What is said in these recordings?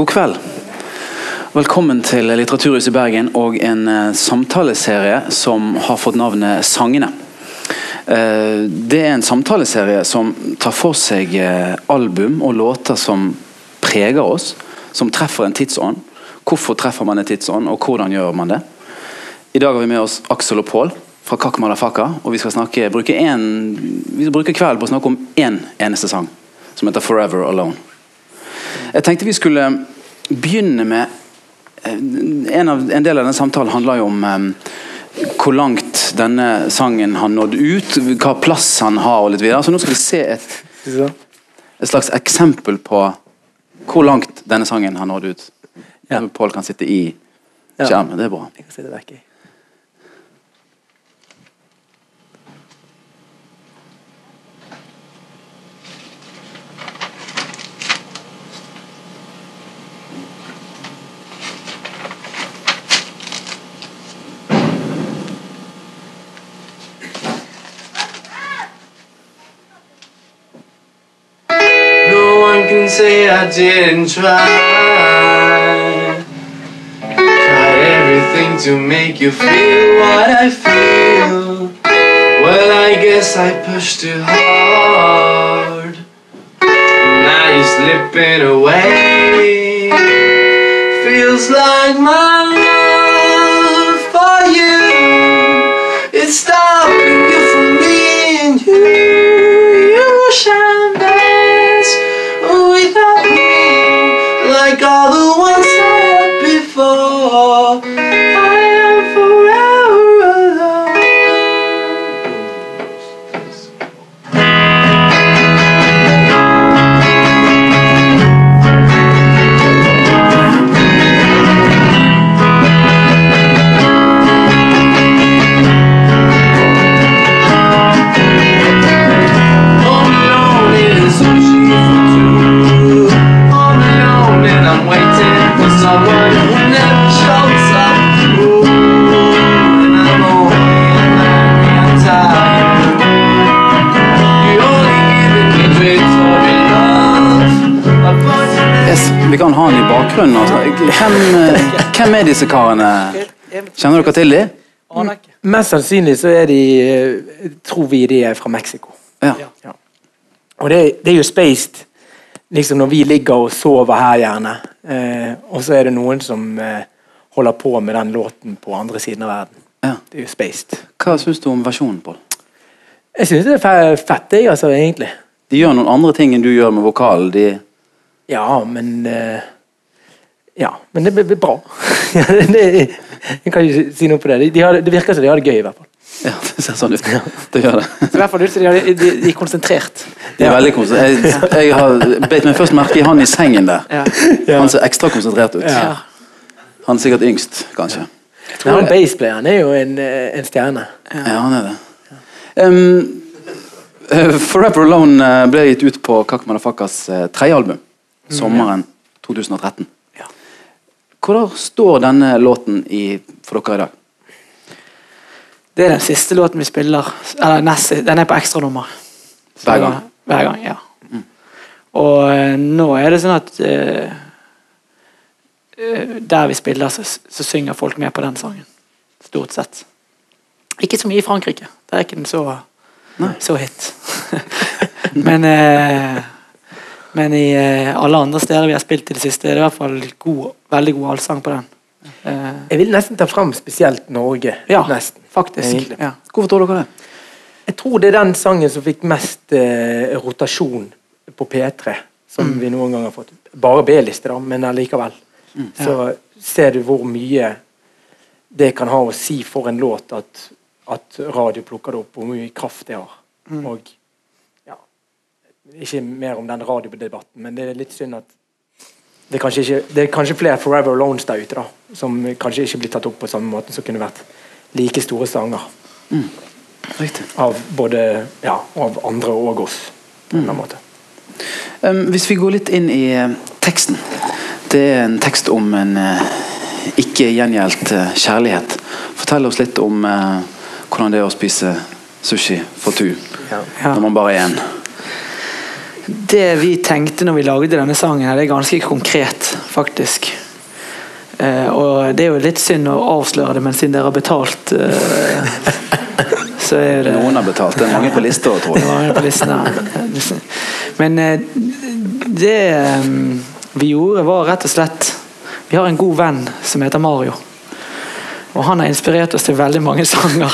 God kveld. Velkommen til Litteraturhuset i Bergen og en eh, samtaleserie som har fått navnet Sangene. Eh, det er en samtaleserie som tar for seg eh, album og låter som preger oss, som treffer en tidsånd. Hvorfor treffer man en tidsånd, og hvordan gjør man det? I dag har vi med oss Aksel og Pål fra Kakk Malafaka, og vi skal snakke, bruke, en, vi skal bruke kveld på å snakke om én eneste sang, som heter 'Forever Alone'. Jeg tenkte vi skulle begynne med eh, en, av, en del av denne samtalen handler jo om um, hvor langt denne sangen har nådd ut, hva plass han har og litt videre. Så nå skal vi se et, et slags eksempel på hvor langt denne sangen har nådd ut. Ja. Pål kan sitte i Ja. skjermen, det er bra. Jeg kan sitte vekk i. say I didn't try. Tried everything to make you feel what I feel. Well, I guess I pushed too hard. Now you're slipping away. Feels like my love hvem er disse karene? Kjenner dere til dem? Mest sannsynlig så er de eh, tror vi de er fra Mexico. Ja. Ja. Og det, det er jo spaced liksom når vi ligger og sover her, gjerne. Eh, og så er det noen som eh, holder på med den låten på andre siden av verden. ja. Det er jo spaced. Hva syns du om versjonen, Pål? Jeg syns det er fe- fett, jeg, altså, egentlig. De gjør noen andre ting enn du gjør med vokalen. De Ja, men eh, Ja, men det blir bra. Jeg kan ikke si noe på det. De, de har, det virker som de har det gøy, i hvert fall. Ja, det ser sånn ut. Det gjør det. I hvert fall ut som de, de, de er konsentrert. De er veldig konsentrert. Jeg, jeg har beit meg først merke i han i sengen der. Ja. Han ser ekstra konsentrert ut. Ja. Han er sikkert yngst, kanskje. Jeg Men han baseplayeren er jo en, eh, en stjerne. Ja, han er det. Um, Forever Alone eh, ble gitt ut på Kakk uh, tredje album, sommeren 2013. Ja. Hvor står denne låten i, for dere i dag? Det er den siste låten vi spiller. Eller nest, den er på ekstranummer. Hver gang? Hver gang, ja. Og eh, nå er det sånn at eh, der vi spiller, så, så synger folk med på den sangen. Stort sett. Ikke så mye i Frankrike. Der er ikke den så, så hit. men eh, men i eh, alle andre steder vi har spilt i det siste, er det i hvert fall god, veldig god allsang på den. Eh, Jeg vil nesten ta fram spesielt Norge. ja, nesten. faktisk. Ja. Hvorfor tror dere det? Jeg tror det er den sangen som fikk mest eh, rotasjon på P3, som Mm. vi noen gang har fått. Bare B-liste, da, men allikevel. Mm. Så ser du hvor mye det kan ha å si for en låt at, at radio plukker det opp, hvor mye kraft det har. Mm. Og ja Ikke mer om den radiodebatten, men det er litt synd at det er kanskje, ikke, det er kanskje flere Forever Alones der ute da, som kanskje ikke blir tatt opp på samme måte, som kunne vært like store sanger Mm. av både ja, av andre og oss. på en eller måte. Um, hvis vi går litt inn i eh, teksten. Det er en tekst om en uh, ikke gjengjeldt uh, kjærlighet. Fortell oss litt om uh, hvordan det er å spise sushi for tu. Ja. når man bare er én. Det vi tenkte når vi lagde denne sangen, her, det er ganske konkret. faktisk. Eh, og det er jo litt synd å avsløre det, men siden dere har betalt, eh, så er det Noen har betalt. Det er mange på lista, tror jeg. Mange på listen. Men eh, det eh, vi gjorde, var rett og slett Vi har en god venn som heter Mario. Og han har inspirert oss til veldig mange sanger.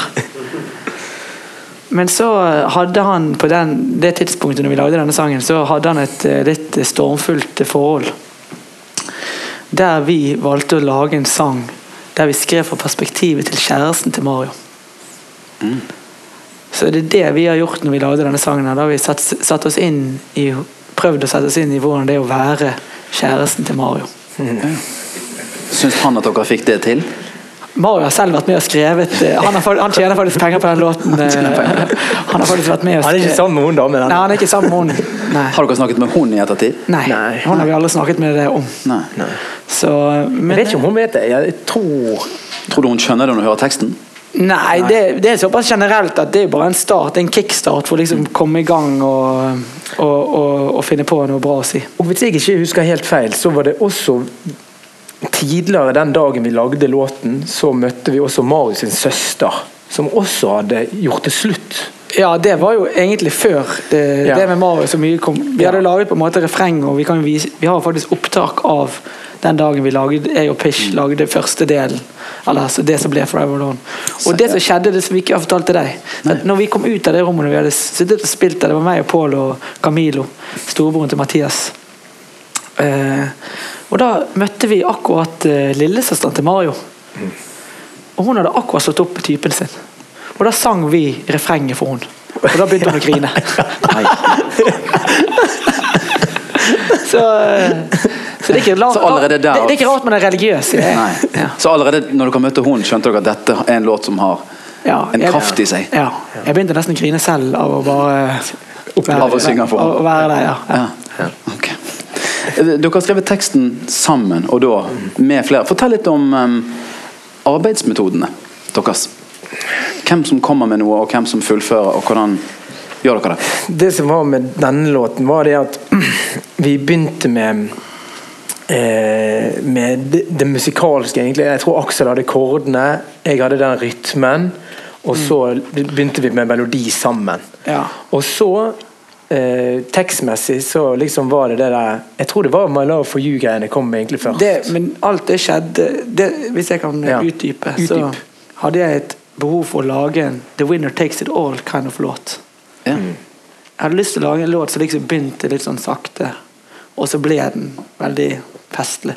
Men så hadde han på den, det tidspunktet når vi lagde denne sangen, så hadde han et eh, litt stormfullt forhold. Der vi valgte å lage en sang der vi skrev fra perspektivet til kjæresten til Mario. Så det er det vi har gjort når vi lagde denne sangen. Da har vi satt, satt oss inn i, prøvd å sette oss inn i hvordan det er å være kjæresten til Mario. Syns han at dere fikk det til? Mario har selv vært med og skrevet eh, Han, har, han tjener faktisk penger på den låten. Han, Han har faktisk vært med og Han er ikke sammen med hun damen. Nei, han. han er ikke sammen med hun. Nei. Har dere snakket med hun i ettertid? Nei. Nei. Hun har vi aldri snakket med det om. Nei. Så, men, Jeg vet ikke om hun vet det. Jeg tror Tror du hun skjønner det når hun hører teksten? Nei, det, det er såpass generelt at det er bare en start, en kickstart for å liksom komme i gang og, og, og, og finne på noe bra å si. Og Hvis jeg ikke husker helt feil, så var det også tidligere den dagen vi lagde låten, så møtte vi også Marius sin søster, som også hadde gjort det slutt. Ja, det var jo egentlig før det, Ja. det med Marius så mye kom. Vi hadde laget på en måte refreng, og vi, vise, vi har faktisk opptak av den dagen vi lagde jeg og Pish lagde første delen. Eller altså det som ble Forever Alone. Og det som skjedde, det som vi ikke har fortalt til deg at Når vi kom ut av det rommet, vi hadde sittet og spilt der, det var meg og Pål og Camilo, storebroren til Mathias. Eh, og da møtte vi akkurat eh, lillesøsteren til Mario. Og hun hadde akkurat slått opp med typen sin. Og da sang vi refrenget for henne. Og da begynte hun å grine. så, eh, så det er ikke rart, Så allerede der- det, det er ikke rart man er religiøs Ja. Så allerede når dere møtte hun, skjønte dere at dette er en låt som har Ja, en jeg- kraft i seg? Ja. Jeg begynte nesten å grine selv av å bare Av å synge for henne. å være der, ja. ja. Ja. Dere har skrevet teksten sammen, og da med flere. Fortell litt om um, arbeidsmetodene deres. Hvem som kommer med noe, og hvem som fullfører, og hvordan gjør dere det? Det som var med denne låten, var det at vi begynte med eh, med det, det musikalske, egentlig. Jeg tror Aksel hadde kordene, jeg hadde den rytmen. Og så begynte vi med melodi sammen. Ja. Og så eh, tekstmessig så liksom var det det der Jeg tror det var My Love for You-greiene kom egentlig først. Det, men alt det skjedde det, Hvis jeg kan Ja. utdype, så hadde jeg et behov for å lage en The Winner Takes It All kind of låt. Ja. Jeg hadde lyst til å lage en låt som liksom begynte litt sånn sakte, og så ble den veldig festlig.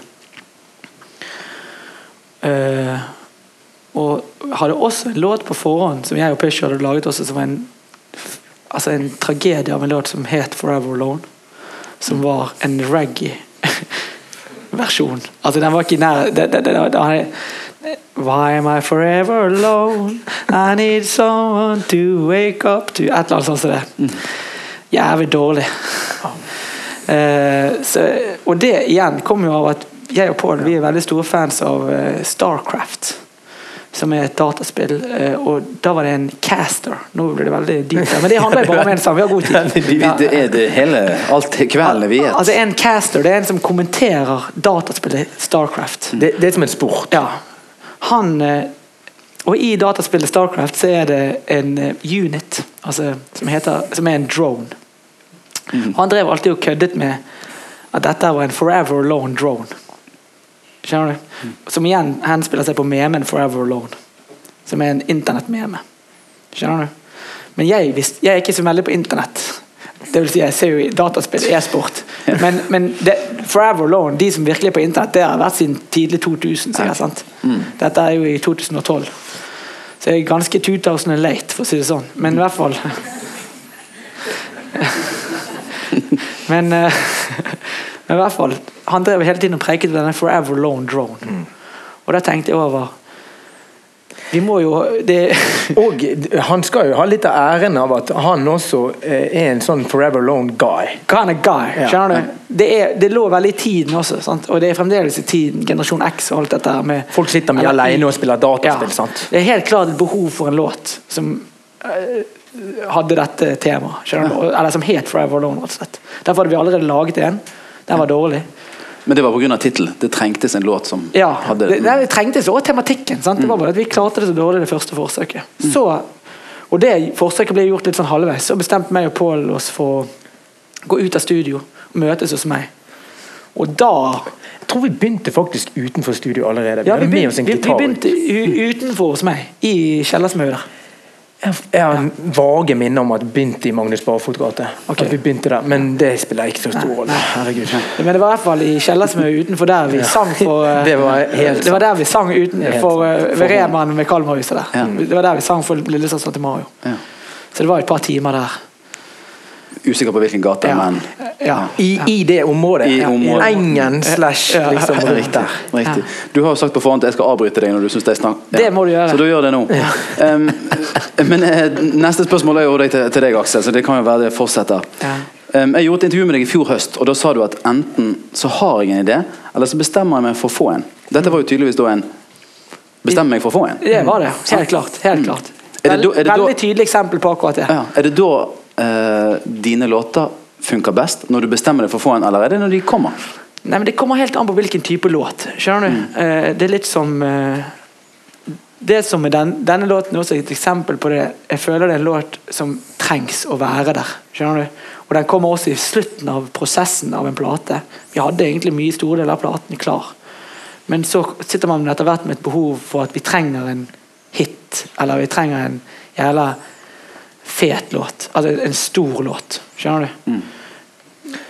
Eh, og hadde også en låt på forhånd som jeg og Pish hadde laget også, som var en, altså en tragedie av en låt som het 'Forever Alone'. Som var en reggae-versjon. Altså, den var ikke nær det, det, det, det, det, Why am I forever alone? I need someone to wake up to Et eller annet sånt som det. Jævlig dårlig. Uh, så, og det igjen kommer jo av at jeg og Paul vi er veldig store fans av uh, Starcraft. Som er et dataspill. eh, og da var det en caster. Nå blir det veldig dypt. Men det handler bare om en sang. Vi har god tid. Ja. det er det hele alt kvelden vi Altså er. En caster det er en som kommenterer dataspillet Starcraft. Det, det er som en sport. Ja. Han eh, Og i dataspillet Starcraft så er det en eh, unit altså, som, heter, som er en drone. Og han drev alltid og køddet med at dette var en Forever Alone drone. Skjønner du? Som igjen henspiller seg på memen Forever Alone. Som er en internettmeme. Skjønner du? Men jeg, visst, jeg er ikke så veldig på internett. Det vil si, jeg ser jo i dataspill, e-sport. Men, men det, Forever Alone, de som virkelig er på internett, det har vært siden tidlig 2000. sikkert, sant? Dette er jo i 2012. Så jeg er ganske 2000 late, for å si det sånn. Men i hvert fall Men, eh, men i hvert fall Han drev hele tiden og preiket denne Forever Alone drone. Og det tenkte jeg over Vi må jo det, Og han skal jo ha litt av æren av at han også eh, er en sånn forever alone guy. kind of guy. Ja. Skjønner du? Det, er, det lå veldig i tiden også. Sant? Og det er fremdeles i tiden. Generasjon X og alt dette med Folk sitter mye alene og spiller dataspill. sant? Det er helt klart et behov for en låt som eh, hadde dette temaet. Eller som het Forever Alone. rett og slett. Derfor hadde vi allerede laget en. Den var dårlig. Men det var pga. tittelen. Det trengtes en låt som Ja, hadde det, det trengtes også tematikken. Sant? Det var bare at Vi klarte det så dårlig det første forsøket. Så, og det forsøket ble gjort litt sånn halvveis. Så bestemte meg og Pål oss for å gå ut av studio og møtes hos meg. Og da Jeg tror vi begynte faktisk utenfor studio allerede. Ja, vi med oss begynte, en vi, vi begynte utenfor hos meg, i kjellersmøet der. Jeg har har vage minner om at vi begynte i Magnus Barfot gate. Okay. At vi begynte der, Men det spiller ikke så stor rolle. Herregud. Men det var i hvert fall i kjellersmauet utenfor der vi sang for eh, Det var helt Det var der vi sang utenfor eh, ved Reman ved Kalmarhuset der. Ja. Det var der vi sang for Lillesøster til Mario. Ja. Så det var et par timer der. Usikker på hvilken gate, Ja. men Ja. I, I det området. I området. Engen slash liksom rundt Riktig. der. riktig. Du har jo sagt på forhånd at jeg skal avbryte deg når du syns det er snakk. Det må du gjøre. Så du gjør det nå. Um, men eh, neste spørsmål er jo deg til, til deg, Aksel, så det kan jo være det fortsetter. Ja. Um, jeg gjorde et intervju med deg i fjor høst, og da sa du at enten så har jeg en idé, eller så bestemmer jeg meg for å få en. Dette var jo tydeligvis da en Bestemmer meg for å få en. Det var det. Helt klart. Helt klart. Mm. Er det er det Veldig tydelig eksempel på akkurat det. Ja. Er det da eh, dine låter funker best? Når du bestemmer deg for å få en, eller er det når de kommer? Nei, men Det kommer helt an på hvilken type låt. Skjønner du? Mm. Eh, det er litt som eh, Det som er den, Denne låten er også et eksempel på det. Jeg føler det er en låt som trengs å være der. Skjønner du? Og Den kommer også i slutten av prosessen av en plate. Vi hadde egentlig mye store deler av platen klar. Men så sitter man etter hvert med et behov for at vi trenger en hit. Eller vi trenger en jævla fet låt. Altså en stor låt. Skjønner du?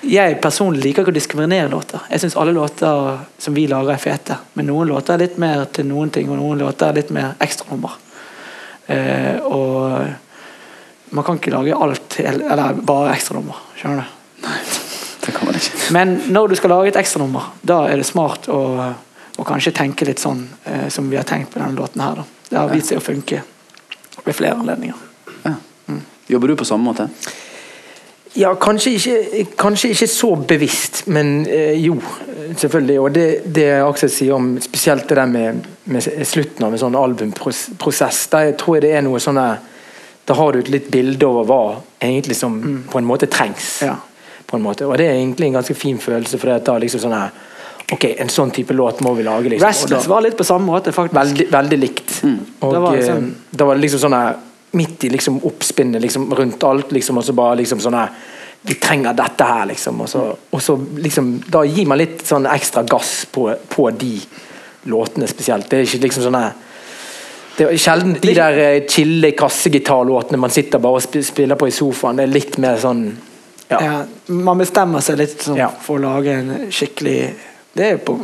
Jeg personlig liker ikke å diskriminere låter. Jeg syns alle låter som vi lager, er fete. Men noen låter er litt mer til noen ting, og noen låter er litt mer ekstranummer. Eh, og man kan ikke lage alt eller bare ekstranummer. Skjønner du? Nei, Det kan man ikke. Men når du skal lage et ekstranummer, da er det smart å, å kanskje tenke litt sånn eh, som vi har tenkt på denne låten her. Da. Det har vist seg å funke ved flere anledninger. Jobber du på samme måte? Ja, kanskje ikke, kanskje ikke så bevisst, men eh, jo, selvfølgelig. Og det, det Aksel sier om spesielt det der med, med slutten av en sånn albumprosess, der tror jeg det er noe sånn Da har du et litt bilde over hva egentlig som på en måte trengs. Ja. På en måte. Og det er egentlig en ganske fin følelse, for det er liksom sånn her Ok, en sånn type låt må vi lage. Liksom. Restless var litt på samme måte, faktisk. Veldig, veldig likt. Og Det var eh, liksom- da var det liksom sånn her Midt i liksom oppspinnet liksom, rundt alt, liksom, og så bare liksom sånn Vi trenger dette her, liksom. Og så, og så liksom Da gir man litt sånn ekstra gass på, på de låtene spesielt. Det er ikke liksom sånn det er sjelden de der eh, chille kassegitarlåtene man sitter bare og spiller på i sofaen. Det er litt mer sånn ja. Ja, man bestemmer seg litt sånn Ja. for å lage en skikkelig Det er jo på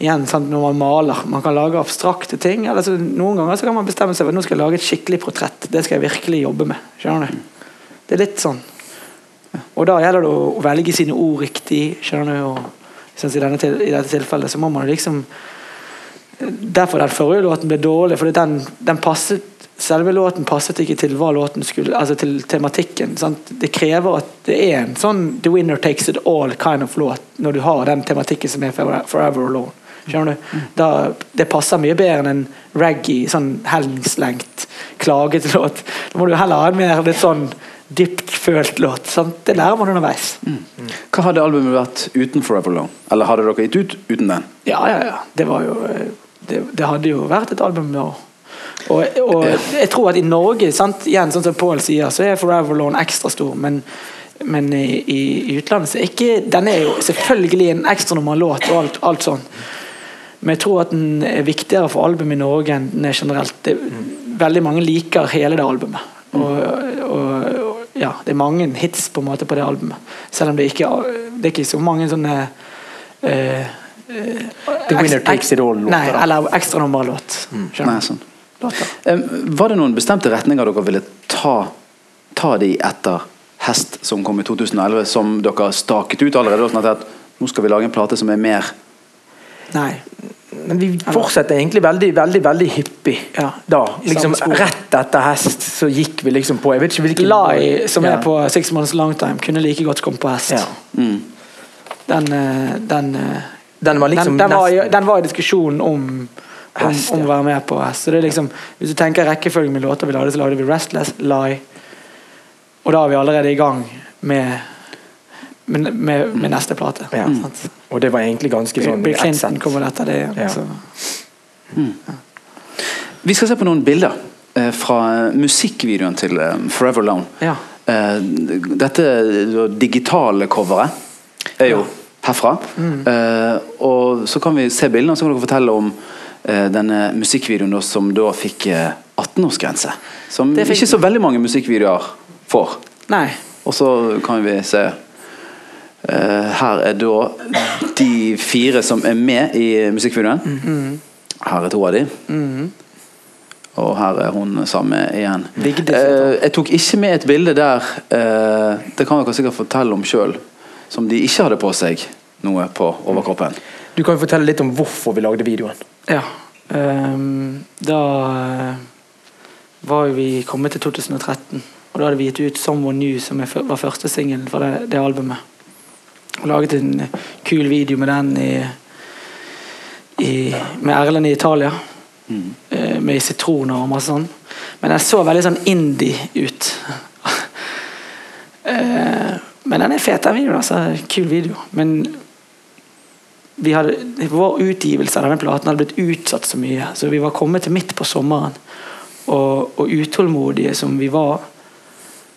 Igjen, sant, når man maler. Man kan lage abstrakte ting. Eller så, noen ganger så kan man bestemme seg for nå skal jeg lage et skikkelig portrett. Det skal jeg virkelig jobbe med. Skjønner du? Det er litt sånn. Og da gjelder det å, velge sine ord riktig. Skjønner du? Og, synes, i, til- I dette tilfellet så må man liksom Derfor den forrige låten ble dårlig. For den, den passet Selve låten passet ikke til hva låten skulle Altså til tematikken. Sant? Det krever at det er en sånn The winner takes it all kind of låt når du har den tematikken som er Forever Alone. Da, det passer mye bedre enn en reggae, sånn helslengt, klagete låt. Da må du heller ha en mer litt sånn dyptfølt låt. Sant? Det lærer man underveis. Hva hadde albumet vært uten Forever Alone? Eller hadde dere gitt ut uten den? Ja, ja, ja. Det var jo eh, Det, det hadde jo vært et album nå. Og, og jeg tror at i Norge, sant? igjen sånn som Paul sier, så er Forever Alone ekstra stor. Men, men i, i, utlandet så er ikke Den er jo selvfølgelig en ekstranummer låt og alt, alt sånn. Men jeg tror at den er viktigere for albumet i Norge enn den er generelt. Det, veldig mange liker hele det albumet. Og, og, og ja, det er mange hits på en måte på det albumet. Selv om det ikke det er ikke så mange sånne uh, uh, The winner takes it all-låter, Nei, eller ekstranummerlåt. Mm. Nei, sånn. Låter. Var det noen bestemte retninger dere ville ta, ta de etter Hest, som kom i 2011, som dere staket ut allerede? Sånn at nå skal vi lage en plate som er mer Nei. Men vi fortsetter egentlig veldig veldig, veldig hyppig Ja. da. Liksom, rett etter hest så gikk vi liksom på Jeg vet ikke hvilken Lai, som ja. er på Six Months Long Time, kunne like godt kommet på hest. Ja. mm. Den, eh, den, eh, Den var liksom den, den, var, den var i diskusjonen om om, Hest, om ja. å være med på hest. Så det er liksom, hvis du tenker rekkefølgen med låter vi lagde, så lagde vi Restless, Lie. Og da er vi allerede i gang med med, med, med neste plate. Ja. Sant? Og det var egentlig ganske sånn Bill Clinton kommer etter det. Ja. Så. Vi skal se på noen bilder eh, fra musikkvideoen til eh, Forever Alone. Ja. Eh, dette digitale coveret er jo herfra. Mm. Eh, og så kan vi se bildene, og så kan dere fortelle om eh, denne musikkvideoen da, som da fikk eh, 18-årsgrense. Som fikk- ikke så veldig mange musikkvideoer får. Nei. Og så kan vi se Her er da de fire som er med i musikkvideoen. Mm-hmm. Her er to av de. Og her er hun samme igjen. Vigdis, Eh, jeg tok ikke med et bilde der eh, Det kan dere sikkert fortelle om sjøl. Som de ikke hadde på seg noe på overkroppen. Du kan jo fortelle litt om hvorfor vi lagde videoen. Ja. Ehm, da eh, var jo vi kommet til 2013, og da hadde vi gitt ut 'Someone New', som er var første singelen fra det, det albumet. Og laget en eh, kul video med den i, i med Erlend i Italia. Mm. med sitroner og masse sånn. Men den så veldig sånn indie ut. Eh, men den er fet, den videoen. altså. Kul video. Men vi hadde, vår utgivelse av denne platen hadde blitt utsatt så mye, så vi var kommet til midt på sommeren. Og, og utålmodige som vi var.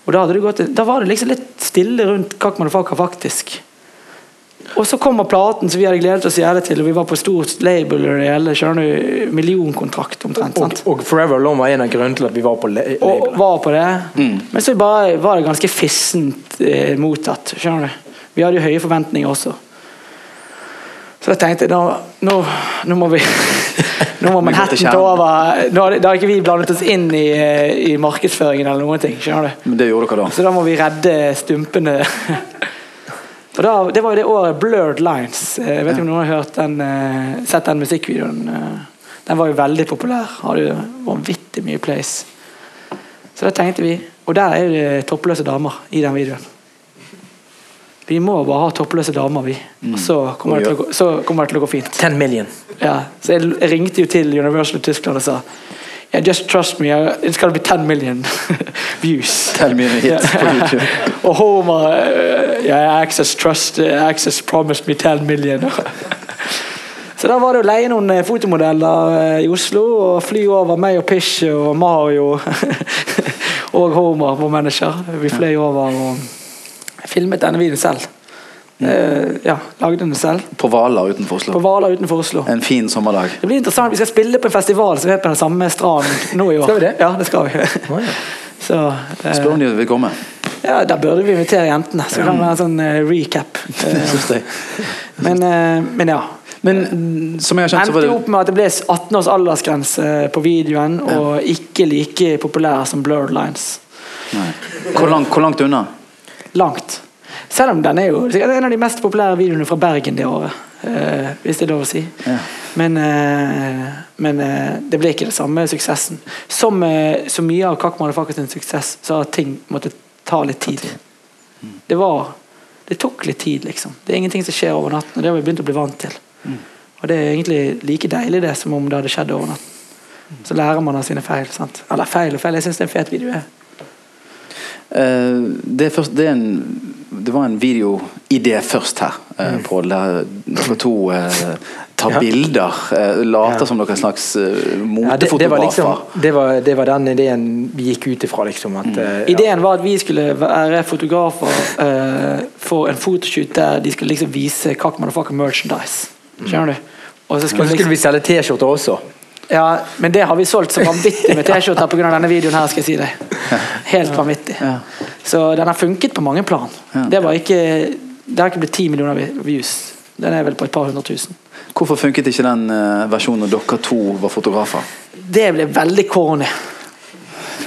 Og da, det gått, da var det liksom litt stille rundt Kakman og Faka, faktisk. Og så kommer platen som vi hadde gledet oss jævlig til, og vi var på stort label og det hele, skjønner du, millionkontrakt omtrent. Og, sant? og Forever Alone var en av grunnene til at vi var på la- og var på det. Men så bare var det ganske fissent eh, mottatt. skjønner du? Vi hadde jo høye forventninger også. Så jeg tenkte nå, nå, nå må vi Nå må Manhattan ta over. Nå har, da har ikke vi blandet oss inn i, eh, i markedsføringen eller noen ting. skjønner du? Men det gjorde dere da. Så da må vi redde stumpene. Og da, Det var jo det året Blurred Lines. Eh, Jeg vet ikke om noen har hørt den, eh, sett den musikkvideoen. eh, Den var jo veldig populær. Hadde jo vanvittig mye plays. Så da tenkte vi Og der er jo det toppløse damer i den videoen. Vi må bare ha toppløse damer, vi. Og så kommer, det til å gå, så kommer det til å gå fint. 10 million. Ja, så jeg ringte jo til Universal Tyskland og sa yeah, Just trust me, uh, it's gonna be 10 million views. 10 million hits yeah. på YouTube. og Homer uh, yeah, Access Trust uh, Access promised me 10 million. så da var det å leie noen eh, fotomodeller eh, i Oslo og fly over meg og Pish og Mario og Homer, vår manager. Vi fløy over og filmet denne videoen selv. Eh, ja, lagde den selv. På Hvaler utenfor På Oslo. Utenfor Oslo. En fin sommerdag. Det blir interessant. Vi skal spille på en festival som er på den samme stranden nå i år. Skal vi det? Ja, det skal vi. Oh, ja. Så uh, Spør om de vil komme. ja, Da burde vi invitere jentene, så kan det være en sånn uh, recap. Men, men ja. Men som jeg har kjent så Endte jo opp med at det ble 18 års aldersgrense på videoen, og ikke like populær som Blurred Lines. Hvor, langt, hvor langt unna? Langt. Selv om den er jo sikkert en av de mest populære videoene fra Bergen det året. Uh, hvis det er lov å si. Ja. Men, uh, men uh, det ble ikke det samme suksessen. Som så mye av Kakk og sin suksess, så har ting måttet ta litt tid. Det var Det tok litt tid, liksom. Det er ingenting som skjer over natten, og det har vi begynt å bli vant til. Og det er egentlig like deilig det som om det hadde skjedd over natten. Så lærer man av sine feil. sant? Eller feil og feil, jeg syns det er en fet video. det, er først, det, er en, det var en videoidé først her, eh, Pål. Der dere to eh, tar Ja. bilder. Eh, later Ja. som dere er en slags eh, Ja, det, det, var liksom, det, var, det var den ideen vi gikk ut ifra. Liksom, at, mm. ja. Ideen var at vi skulle være fotografer eh, for en fotoshoot der de skulle liksom vise Kakk Motherfucker merchandise. Skjønner du? Og så skulle så skulle liksom, vi selge T-skjorter også. Ja, men det har vi solgt så vanvittig med T-skjorter pga. denne videoen her, skal jeg si deg. Helt vanvittig. Så den har funket på mange plan. Det var ikke Det har ikke blitt ti millioner views. Den er vel på et par hundre tusen. Hvorfor funket ikke den eh, versjonen når dere to var fotografer? Det ble veldig corny.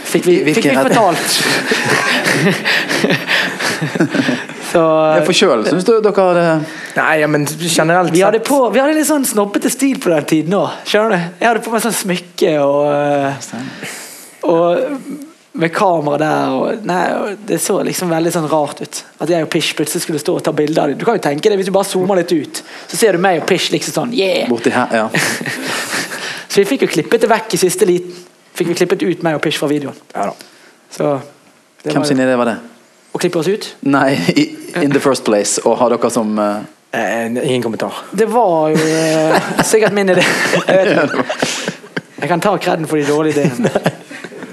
Fikk vi, fikk vi fortalt. Så Ja, for sjøl syns du dere hadde Nei, ja, men generelt Vi hadde, på, vi hadde litt sånn snobbete stil på den tiden òg. Skjønner du? Jeg hadde på meg sånn smykke og, eh, og med kamera der. Og, nei, det så liksom veldig sånn rart ut. At jeg og Pish plutselig skulle stå og ta bilder av dem. Du kan jo tenke det, Hvis du bare zoomer litt ut, så ser du meg og Pish liksom sånn yeah! borti her Ja. Så vi fikk jo klippet det vekk i siste liten. Fikk vi klippet ut meg og Pish fra videoen. ja, da. Så det Hvem var sin idé var det? Å klippe oss ut? Nei, i, in the first place. Og ha dere som uh... Eh, ingen kommentar. Det var jo uh, sikkert min idé. Jeg. Jeg kan ta kreden for de dårlige ideene.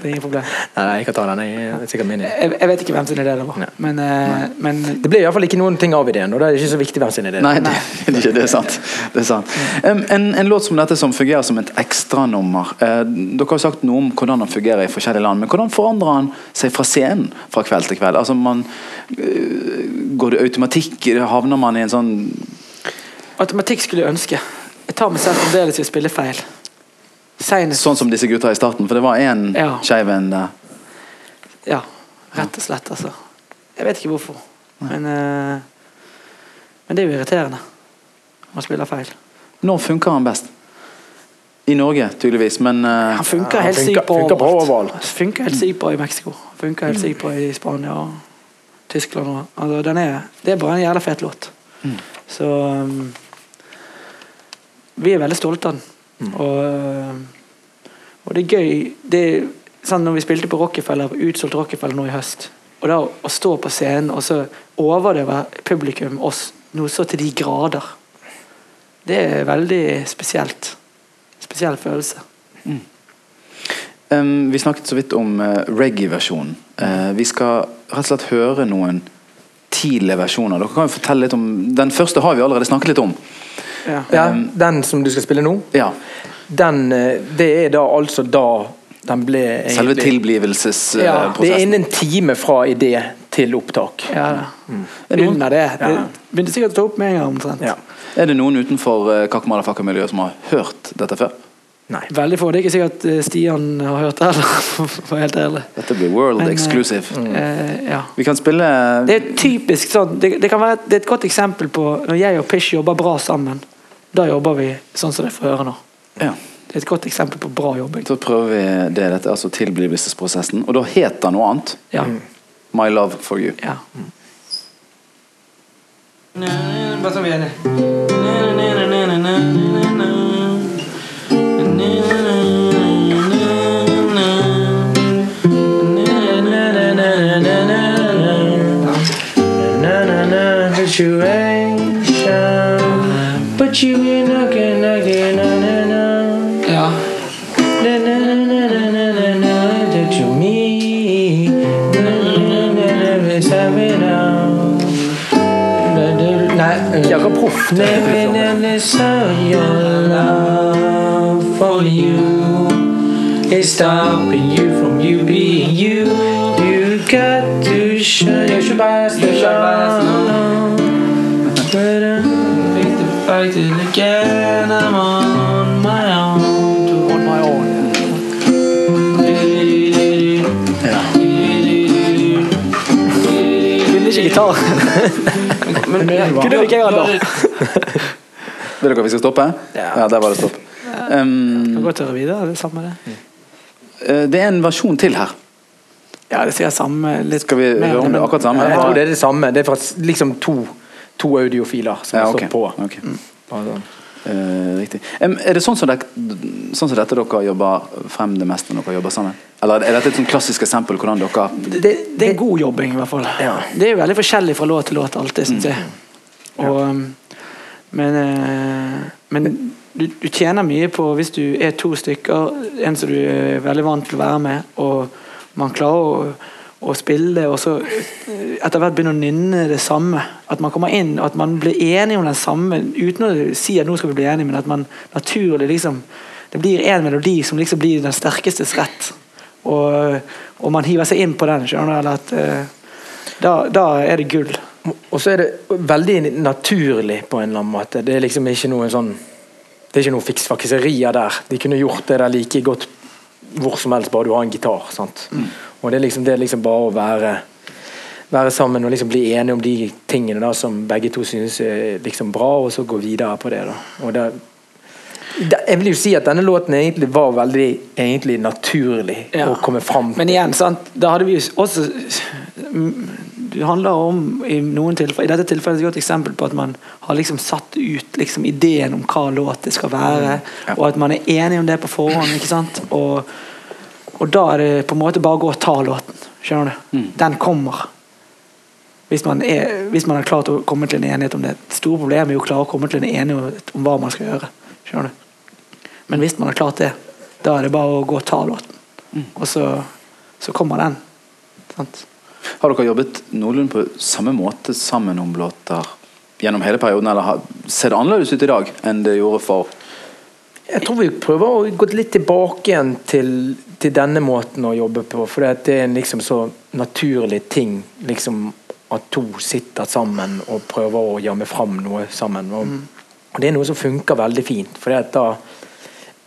Det er ingen problem. Nei, jeg kan ta den. Jeg er sikkert min. Jeg, jeg vet ikke hvem sin idé det var, men, eh, men Det ble iallfall ikke noen ting av ideen, og da er det ikke så viktig hvem sin idé. Nei, det, det, er det er sant. Det er sant. Um, En, en låt som dette som fungerer som et ekstranummer. Uh, dere har jo sagt noe om hvordan han fungerer i forskjellige land, men hvordan forandrer han seg fra scenen fra kveld til kveld? Altså man, uh, Går det automatikk? Havner man i en sånn Automatikk skulle jeg ønske. Jeg tar meg selv fremdeles i å spille feil. Senest Sånn som disse gutta i starten? For det var én Ja. skeiv en der. Ja, rett og slett, altså. Jeg vet ikke hvorfor. Men, uh, men det er jo irriterende. Man spiller feil. Når funker han best? I Norge, tydeligvis, men uh, Han funker helt sykt bra funker overalt. Funker helt sykt bra i Mexico. Funker helt sykt bra i Spania og Tyskland. Og, altså, den er, det er bare en jævla fet låt. Så um, Vi er veldig stolte av den. Og, um, og det er gøy det er, sånn Når vi spilte på Rockefeller, utsolgt Rockefeller nå i høst, og da å stå på scenen og så overdøve publikum oss noe så til de grader, det er veldig spesielt. Spesiell følelse. em, Vi snakket så vidt om uh, reggae-versjonen. Uh, vi skal rett og slett høre noen tidlige versjoner. Dere kan jo fortelle litt om Den første har vi allerede snakket litt om. Ja. Ja, den som du skal spille nå, Ja, den, eh, det er da altså da den ble Selve tilblivelsesprosessen. Ja, det er innen en time fra idé til opptak. Ja, noen- Under det. Det Ja. begynte sikkert å ta opp med en gang. omtrent. Ja. Er det noen utenfor uh, Kakmalafakka-miljøet som har hørt dette før? Nei. Veldig få. Det er ikke sikkert eh, Stian har hørt det heller, for helt ærlig. Dette blir world Men, exclusive. exclusive. Eh, ja. Vi kan spille Det er typisk sånn det, det, kan være, det er et godt eksempel på når jeg og Pish jobber bra sammen. Da jobber vi sånn som dere får høre nå. Ja, Det er et godt eksempel på bra jobbing. så prøver vi det. Dette er altså tilblivelsesprosessen. Og da heter det noe annet. Ja. My love for you. ja. Bare sånn vi er enige. But you been looking, looking, na, na, na. Ja. Na, na, na, na, na, na, na, na, that you me. Na, na, na, na, na, it's. Na, na, Nei, Jakob Proff. Living in this your love for you is stopping you from you being you. You got to shine. You should buy face to it again. I'm on my own. On my own. Ville ikke gitar. Men Kunne ikke jeg ha da? Vil dere vi skal stoppe? Ja. der var det stopp. Um, Kan godt videre. Det er samme det. eh, det er en versjon til her. Ja, det sier samme litt Skal vi høre om det er akkurat samme? Jeg tror det er det samme. Det er fra liksom to, to audiofiler som Ja, okay. står på. Okay. Mm. Eh, riktig. Um, er det sånn som, dek, sånn som dette dere jobber frem det meste når dere jobber sammen? Eller er dette et sånn klassisk eksempel hvordan dere det, det er god jobbing, i hvert fall. Ja. Det er jo veldig forskjellig fra låt til låt, alltid, syns jeg. Og, um, men uh, men du, du tjener mye på hvis du er to stykker, en som du er veldig vant til å være med, og man klarer å, å spille, og så eh, etter hvert begynne å nynne det samme. At man kommer inn, og at man blir enige om den samme, uten å si at nå skal vi bli enige, men at man naturlig liksom Det blir en melodi som liksom blir den sterkestes rett. Og, og man hiver seg inn på den. skjønner du, eller at eh, da, da er det gull. Og så er det veldig naturlig på en eller annen måte. Det er liksom ikke noe sånn Det er ikke noe fiksfakserier der. De kunne gjort det der like godt hvor som helst, bare du har en gitar. sant? Og det er liksom, det er liksom bare å være være sammen og liksom bli enige om de tingene da som begge to synes er liksom bra, og så gå videre på det. da. Og det, jeg vil jo si at denne låten egentlig var veldig egentlig naturlig Ja. å komme fram Men igjen, sant? da hadde vi jo også Det handler om i noen tilfeller I dette tilfellet er det et eksempel på at man har liksom satt ut liksom ideen om hva låt det skal være, Ja. og at man er enig om det på forhånd. ikke sant? Og, og da er det på en måte bare å gå og ta låten. Skjønner du? Den kommer. Hvis man, er, hvis man har klart å komme til en enighet om det. Det store problemet er jo å klare å komme til en enighet om hva man skal gjøre. Skjønner du? Men hvis man har klart det, da er det bare å gå og ta låten. Og så, så kommer den. Sant? Har dere jobbet noenlunde på samme måte sammen om låter gjennom hele perioden, eller ser det annerledes ut i dag enn det gjorde for Jeg tror vi prøver å gå litt tilbake igjen til, til denne måten å jobbe på. For det er en liksom så naturlig ting liksom at to sitter sammen og prøver å jamme fram noe sammen. Og, og det er noe som funker veldig fint. For da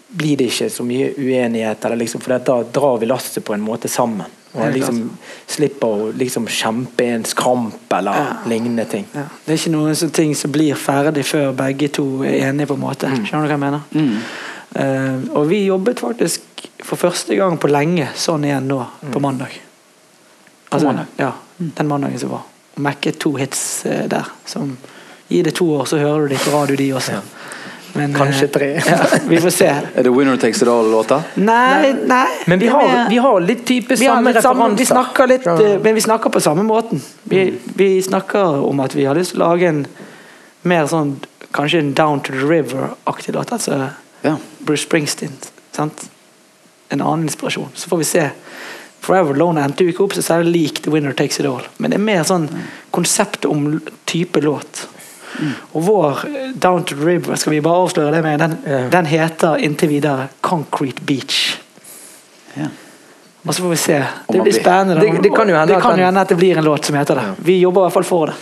blir det ikke så mye uenighet. Eller liksom, for da drar vi lasset på en måte sammen. Og liksom slipper å liksom kjempe en skramp eller Ja. lignende ting. Ja. Det er ikke noen sånne ting som blir ferdig før begge to er enige, på en måte. Skjønner du hva jeg mener? Eh, og vi jobbet faktisk for første gang på lenge sånn igjen nå, på mandag. Altså, mandag? Ja, den mandagen som var. Og mekket to hits uh, der. Som Gi det to år, så hører du de på radio, de også. Men, eh, Kanskje tre. ja, vi får se. Er det 'Winner Takes It All'-låta? Nei, nei. Men vi har, vi har litt type vi, samme referanser. vi snakker litt, Ja. eh, men vi snakker på samme måten. Vi, vi snakker om at vi har lyst til å lage en mer sånn Kanskje en Down to the River-aktig låt. Altså Ja. Bruce Springsteen. Sant? En annen inspirasjon. Så får vi se. Forever Alone endte jo ikke opp så særlig lik The Winner Takes It All. Men det er mer sånn konsept om type låt. Og vår eh, Down to the River, skal vi bare avsløre det med, den, yeah. den heter inntil videre Concrete Beach. Yeah. Og så får vi se. Det blir spennende. Det- det kan jo hende det at den- jo hende at det blir en låt som heter det. Vi jobber i hvert fall for det.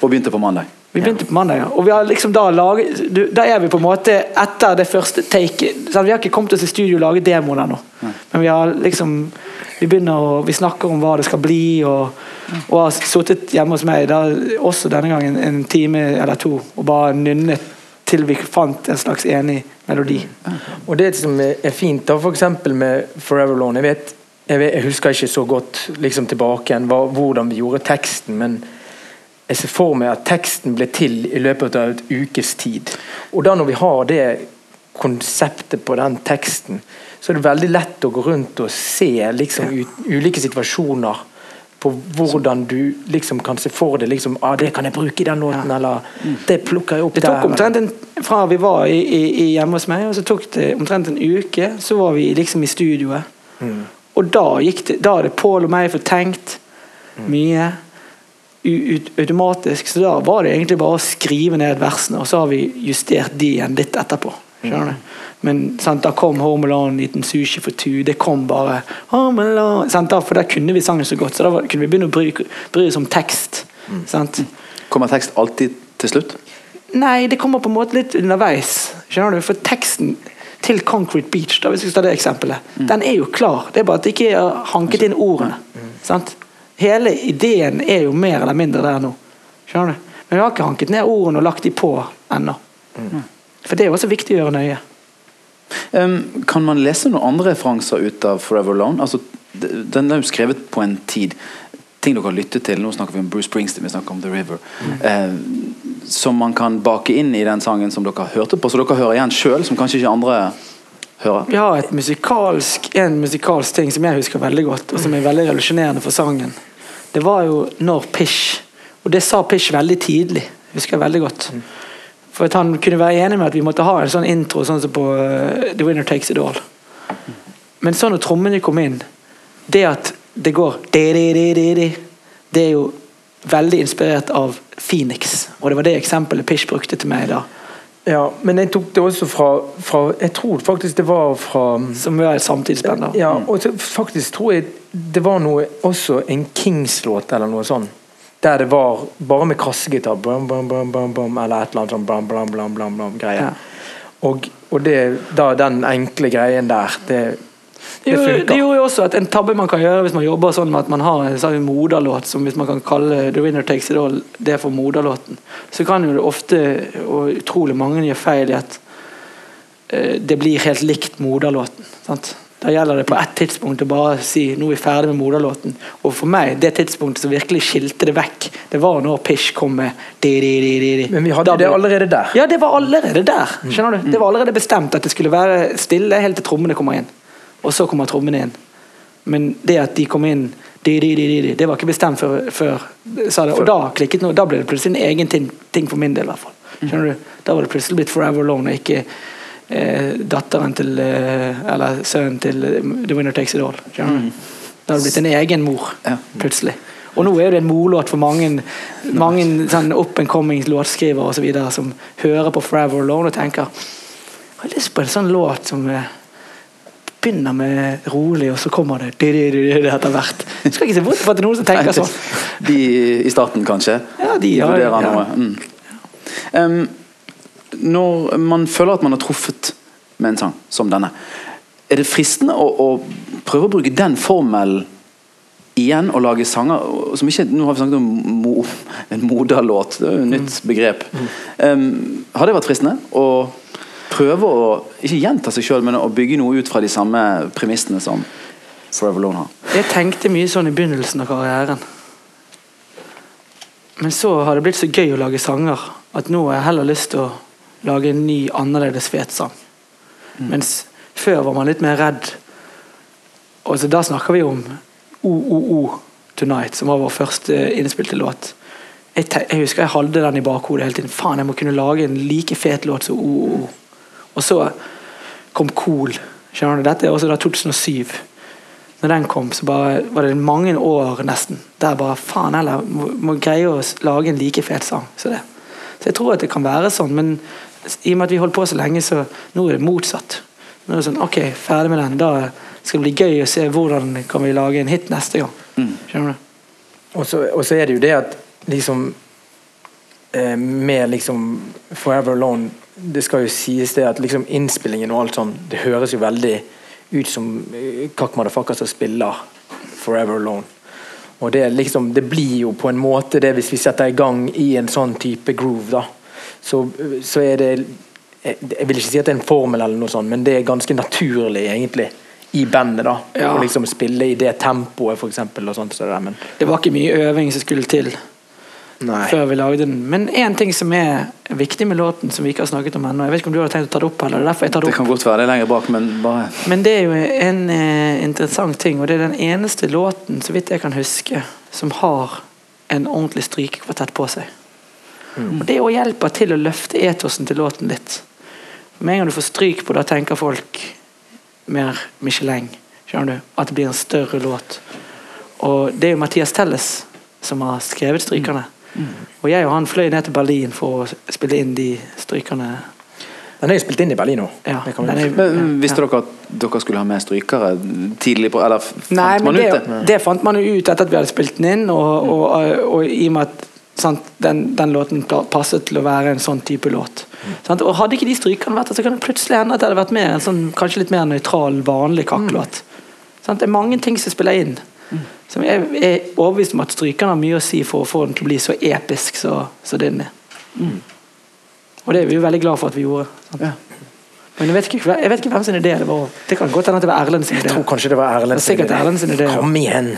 Og begynte på mandag. Vi begynte på mandag, ja. og vi har liksom da laget du, Da er vi på en måte etter det første take sant? Vi har ikke kommet oss i studio og laget demoen ennå. Men vi har liksom Vi begynner å Vi snakker om hva det skal bli, og, og har sittet hjemme hos meg da, også denne gangen en time eller to og bare nynnet til vi fant en slags enig melodi. Og det som er fint, da for eksempel med Forever Alone Jeg vet, jeg, jeg husker ikke så godt liksom tilbake igjen hvordan vi gjorde teksten, men jeg ser for meg at teksten ble til i løpet av et ukes tid. Og da når vi har det konseptet på den teksten, så er det veldig lett å gå rundt og se liksom ulike situasjoner på hvordan du liksom kan se for deg liksom, ah, det kan jeg bruke i den låten, eller det plukker jeg opp Det tok der. omtrent en, Fra vi var i, i, i hjemme hos meg, og så tok det omtrent en uke, så var vi liksom i studioet. Og da gikk det Da hadde Pål og meg fått tenkt mye u, ut, automatisk, så da var det egentlig bare å skrive ned versene, og så har vi justert de igjen litt etterpå. Skjønner du? Men sant, da kom Home Alone, Eaten Sushi for two. Det kom bare sant, da, For der kunne vi sangen så godt, så da var, kunne vi begynne å bry, bry oss om tekst. Sant? Kommer tekst alltid til slutt? Nei, det kommer på en måte litt underveis. Skjønner du? For teksten til Concrete Beach, da, hvis vi skal ta det eksempelet, den er jo klar. Det er bare at det ikke er hanket inn ordene. Sant? Hele ideen er jo mer eller mindre der nå. Skjønner du? Men vi har ikke hanket ned ordene og lagt de på ennå. For det er jo også viktig å gjøre nøye. Um, kan man lese noen andre referanser ut av Forever Alone? Altså, den er jo skrevet på en tid. Ting dere har lyttet til. Nå snakker vi om Bruce Springsteen, vi snakker om The River. Eh, som man kan bake inn i den sangen som dere hørte på, så dere hører igjen sjøl, som kanskje ikke andre hører. Vi har et musikalsk, en musikalsk ting som jeg husker veldig godt, og som er veldig revolusjonerende for sangen. Det var jo når Pish Og det sa Pish veldig tidlig, husker jeg veldig godt. For at han kunne være enig med at vi måtte ha en sånn intro sånn som på uh, The Winner Takes It All. Men så når trommene kom inn Det at det går Det er jo veldig inspirert av Phoenix. Og det var det eksempelet Pish brukte til meg da. Ja, men jeg tok det også fra, fra Jeg tror faktisk det var fra Som er samtidsband. Ja, og så faktisk tror jeg det var noe også en Kings-låt eller noe sånt. Der det var bare med kassegitar, bum, bum, bum, bum, bum, eller et eller annet sånn blam, blam, blam, blam, blam, greie. Ja. Og, og det, da den enkle greien der, det, Det gjorde, det gjorde jo også at En tabbe man kan gjøre hvis man jobber sånn med at man har en sånn moderlåt, som hvis man kan kalle The Winner Takes It All det for moderlåten, så kan jo det ofte, og utrolig mange gjør feil i at eh, det blir helt likt moderlåten. Sant? Da gjelder det på ett tidspunkt å bare si nå er vi ferdig med moderlåten. Og for meg, det tidspunktet som virkelig skilte det vekk, det var når Pish kom med di, di, di, di, di. Men vi hadde Da det allerede der. Ja, det var allerede der. Skjønner du? Det var allerede bestemt at det skulle være stille helt til trommene kommer inn. Og så kommer trommene inn. Men det at de kom inn de, de, de, Det var ikke bestemt før, før sa det. Og da klikket noe, da ble det plutselig en egen ting, ting for min del. i hvert fall. Skjønner du? Da var det plutselig blitt Forever Alone, og ikke eh, datteren til eh, Eller sønnen til eh, The Winner Takes It All. Skjønner du? Da hadde det blitt en egen mor, Ja. plutselig. Og nå er det en morlåt for mange, mange sånn up and coming låtskrivere som hører på Forever Alone og tenker Jeg har lyst på en sånn låt som eh, begynner med rolig, og så kommer det det, det, det etter hvert. Du skal ikke se bort fra at det er noen som tenker sånn. De i starten, kanskje? Ja, de har- vurderer ja. noe. Mm. Um, når man føler at man har truffet med en sang som denne, er det fristende å, å prøve å bruke den formelen igjen og lage sanger som ikke Nå har vi snakket om mo, en moderlåt, det er jo et nytt begrep. Um, har det vært fristende å prøve å ikke gjenta seg sjøl, men å bygge noe ut fra de samme premissene som Forever Lone har? Jeg tenkte mye sånn i begynnelsen av karrieren. Men så har det blitt så gøy å lage sanger at nå har jeg heller lyst til å lage en ny, annerledes fet sang. Mens før var man litt mer redd. Og så Da snakker vi om OOO Tonight, som var vår første innspilte låt. Jeg, jeg husker jeg hadde den i bakhodet hele tiden. Faen, jeg må kunne lage en like fet låt som OOO. Og så kom Cool. Dette er også da 2007 når den kom, så bare, var det mange år nesten der bare faen heller må, må greie å lage en like fet sang. Så, det. så jeg tror at det kan være sånn, men i og med at vi holdt på så lenge, så nå er det motsatt. Nå er det sånn, ok, ferdig med den. Da skal det bli gøy å se hvordan kan vi lage en hit neste gang. Skjønner du? Og så, og så er det jo det at liksom eh, Med liksom Forever Alone Det skal jo sies det at liksom innspillingen og alt sånn Det høres jo veldig ut som eh, Kakk Motherfucker som spiller Forever Alone. Og det, liksom, det blir jo på en måte det hvis vi setter i gang i en sånn type groove, da. Så, så er det jeg jeg vil ikke si at det er en formel, eller noe sånt, men det er ganske naturlig egentlig i bandet. da Ja. Å liksom spille i det tempoet, for eksempel, sånt. Så det Det var ikke mye øving som skulle til Nei. før vi lagde den. Men én ting som er viktig med låten, som vi ikke har snakket om ennå Jeg vet ikke om du hadde tenkt å ta det opp, eller det er derfor jeg tar det Det kan godt være det er lenger bak, men bare Men det er jo en eh, interessant ting, og det er den eneste låten, så vidt jeg kan huske, som har en ordentlig strykekvartett på seg. Og Det òg hjelper til å løfte etosen til låten litt. Med en gang du får stryk på, da tenker folk mer Michelin. Skjønner du? At det blir en større låt. Og det er jo Mathias Telles som har skrevet strykerne. Og jeg og han fløy ned til Berlin for å spille inn de strykerne. Den er jo spilt inn i Berlin nå. Ja, Men Visste ja. dere at dere skulle ha med strykere tidlig på Eller fant Nei, men man det, ut det? det fant man jo ut etter at vi hadde spilt den inn, og, og, og, i og med at sant, den, den låten passet til å være en sånn type låt. Sant? Og Hadde ikke de strykerne vært der, så kan det plutselig hende at det hadde vært med en sånn, kanskje litt mer nøytral, vanlig kakklåt. Mm. Det er mange ting som spiller inn. Som jeg er overbevist om at strykeren har mye å si for å få den til å bli så episk så, så den er. Og det er vi jo veldig glad for at vi gjorde. Sant? Ja. Men jeg vet, ikke, jeg vet ikke hvem sin idé det var. Det kan godt hende at det var Erlend sin idé. Jeg tror kanskje det var Erlend Det er Erlend sin idé. Kom igjen!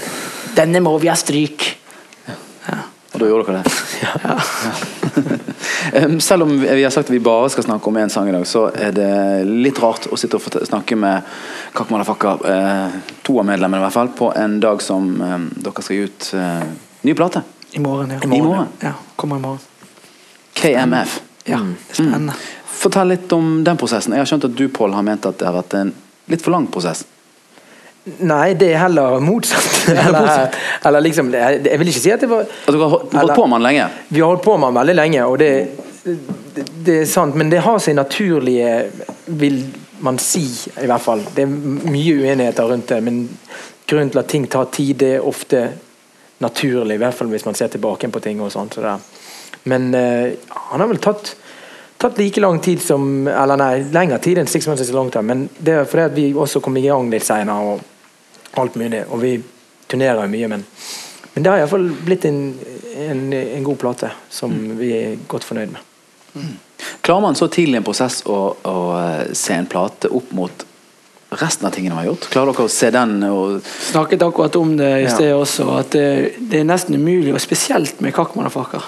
Denne må vi ha stryk. Og da gjorde dere det? Ja. Em, Selv om vi har sagt at vi bare skal snakke om én sang i dag, så er det litt rart å sitte og snakke med Kakmalafakka, eh, to av medlemmene i hvert fall, på en dag som dere skal gi ut eh, ny plate. I morgen, ja. I morgen? Ja, kommer i morgen. KMF. Ja, det er spennende. Fortell litt om den prosessen. Jeg har skjønt at du, Pål, har ment at det har vært en litt for lang prosess. Nei, det er heller motsatt. Eller, eller liksom Jeg vil ikke si at det var At dere har holdt- på med den lenge? Vi har holdt på med den veldig lenge, og det, det, det er sant. Men det har sin naturlige Vil man si, i hvert fall. Det er mye uenigheter rundt det, men grunnen til at ting tar tid, det er ofte naturlig. I hvert fall hvis man ser tilbake på ting og sånt. Så. Men uh, han har vel tatt tatt like lang tid som Eller nei, lengre tid enn Six Months is a Long Time. Men det er fordi at vi også kom i gang litt seinere alt mulig. Og vi turnerer jo mye, men men det har iallfall blitt en, en, en god plate som vi er godt fornøyd med. Klarer man så tidlig i en prosess å, å eh, se en plate opp mot resten av tingene man har gjort? Klarer dere å se den og Snakket akkurat om det i Ja. sted også, at det, det er nesten umulig, og spesielt med Kakman og Faker.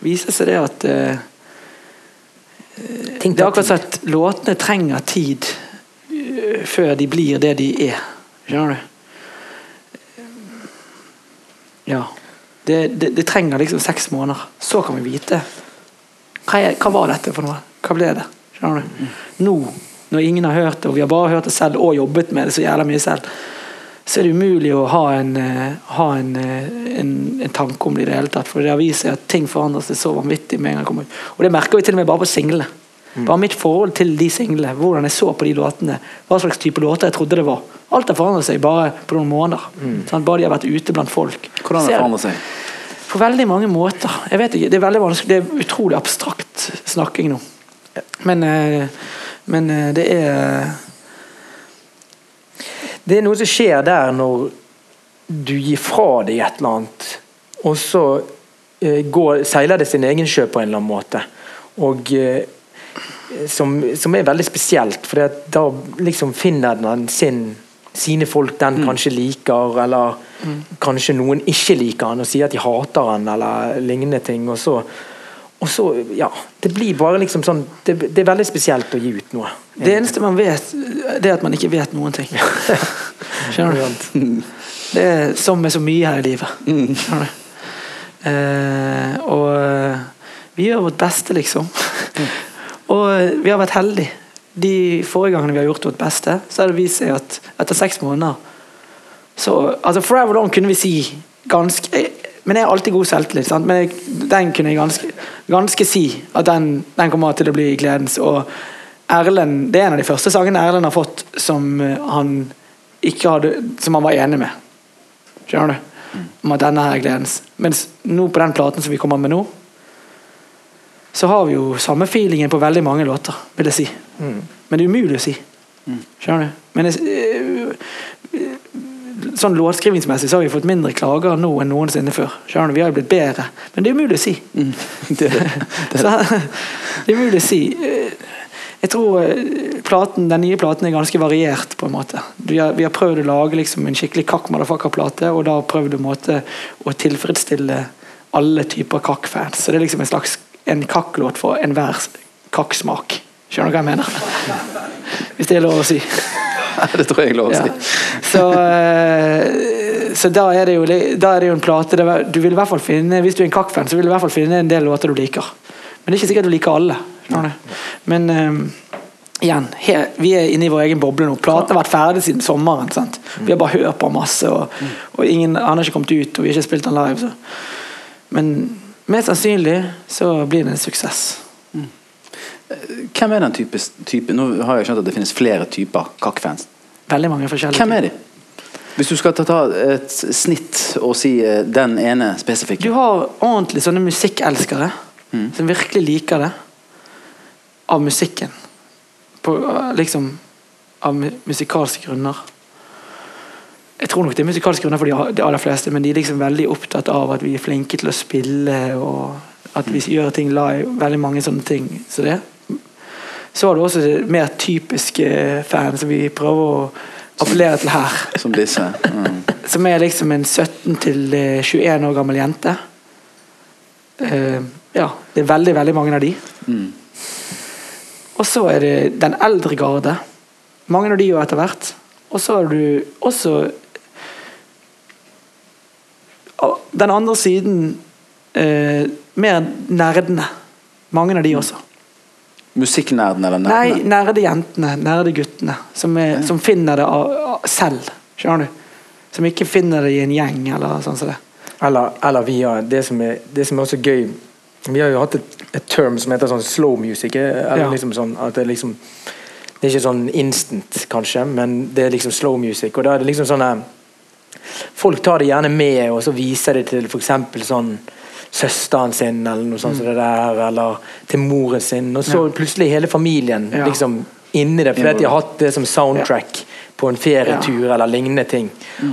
Viser seg det at uh, Det er akkurat som at låtene trenger tid eh, før de blir det de er. Skjønner du? Ja. Det, det, det, trenger liksom seks måneder. Så kan vi vite. Hva, er, hva var dette for noe? Hva ble det? Skjønner du? Nå, når ingen har hørt det, og vi har bare hørt det selv og jobbet med det så jævla mye selv, så er det umulig å ha en, eh, ha en, eh, en, en tanke om det i det hele tatt. For det har vist seg at ting forandrer seg så vanvittig med en gang det kommer ut. Og det merker vi til og med bare på singlene. Bare mitt forhold til de singlene, hvordan jeg så på de låtene, hva slags type låter jeg trodde det var. Alt har forandret seg bare på noen måneder. Sant? Bare de har vært ute blant folk. Hvordan har det forandret seg? på veldig mange måter. Jeg vet ikke, Det er veldig vanskelig, det er utrolig abstrakt snakking nå. Men, eh, men eh, det er Det er noe som skjer der når du gir fra deg et eller annet, og så eh, går, seiler det sin egen sjø på en eller annen måte. Og som, som er veldig spesielt, for da liksom finner den sin, sine folk den kanskje liker, eller kanskje noen ikke liker han og sier at de hater han, eller lignende ting. Og så, og så ja, Det blir bare liksom sånn det, det er veldig spesielt å gi ut noe. Det eneste man vet, det er at man ikke vet noen ting. Skjønner du? Det er som med så mye her i livet. Skjønner du? Eh, og eh, vi gjør vårt beste, liksom. Og eh, vi har vært heldige. De forrige gangene vi har gjort vårt beste, så har det vist seg at etter seks måneder så, altså Forever Long kunne vi si ganske Men jeg har alltid god selvtillit. Sant? Men jeg, den kunne jeg ganske, ganske si at den, den kommer til å bli gledens. Og Erlend, Det er en av de første sangene Erlend har fått som eh, han ikke hadde Som han var enig med. Skjønner du? Om at denne her er gledens. Mens nå på den platen som vi kommer med nå, så har vi jo samme feelingen på veldig mange låter, vil jeg si. Men det er umulig å si. Skjønner du? Men jeg, eh, sånn låtskrivingsmessig så har vi fått mindre klager nå enn noensinne før. Skjønner du? Vi har jo blitt bedre. Men det er umulig å si. Det, Så, det er umulig å si. Eh, Jeg tror eh, platen, den nye platen er ganske variert, på en måte. Vi har, vi har prøvd å lage liksom en skikkelig kakk motherfucker-plate, og da prøvd å, måte, å tilfredsstille alle typer kakk-fans. Så det er liksom en slags en kakk-låt for enhver kakk-smak. Skjønner du hva jeg mener? Hvis det er lov å si. det tror jeg er lov å Ja. si. Så, eh, så da, er det jo, da er det jo en plate Du vil i hvert fall finne Hvis du er en kakk-fan, så vil du i hvert fall finne en del låter du liker. Men det er ikke sikkert du liker alle. Men um, igjen, her, vi er inne i vår egen boble nå. Platen har vært ferdig siden sommeren. sant? Vi har bare hørt på masse, og, og ingen, han har ikke kommet ut, og vi har ikke spilt den live. Så. Men mest sannsynlig så blir det en suksess. Hvem er den type, type Nå har jeg skjønt at det finnes flere typer kakk-fans. Veldig mange forskjellige Hvem er de? Hvis du skal ta, et snitt og si eh, den ene spesifikke. Du har ordentlig sånne musikkelskere som virkelig liker det. Av musikken. På, uh, liksom Av musikalske grunner. Jeg tror nok det er musikalske grunner for de, aller fleste, men de er liksom veldig opptatt av at vi er flinke til å spille, og at vi gjør ting live. Veldig mange sånne ting. Så det. Så har du også det mer typiske fans som vi prøver å appellere til her. Som disse. Mm. Som er liksom en 17 til eh, 21 år gammel jente. Uh, ja, det er veldig, veldig mange av de. Mm. Og så er det den eldre garde. Mange av de jo etter hvert. Og så har du også og den andre siden eh, mer nerdene. Mange av de også. Musikknerdene eller Nei, nerdene? nerde jentene, nerde guttene. Som, er, som finner det av, av selv. Skjønner du? Som ikke finner det i en gjeng eller sånn som det. Eller, eller via det som, er, det som er også gøy Vi har jo hatt et, et term som heter sånn slow music. eh, Eller Ja. liksom sånn at det liksom Det er ikke sånn instant, kanskje, men det er liksom slow music. Og da er det liksom sånn Folk tar det gjerne med, og så viser det til f.eks. sånn søsteren sin, eller noe sånt som det der, eller til moren sin. Og så Mm. Ja. plutselig hele familien Ja. liksom inni det, fordi de har hatt det som soundtrack på en ferietur eller lignende ting.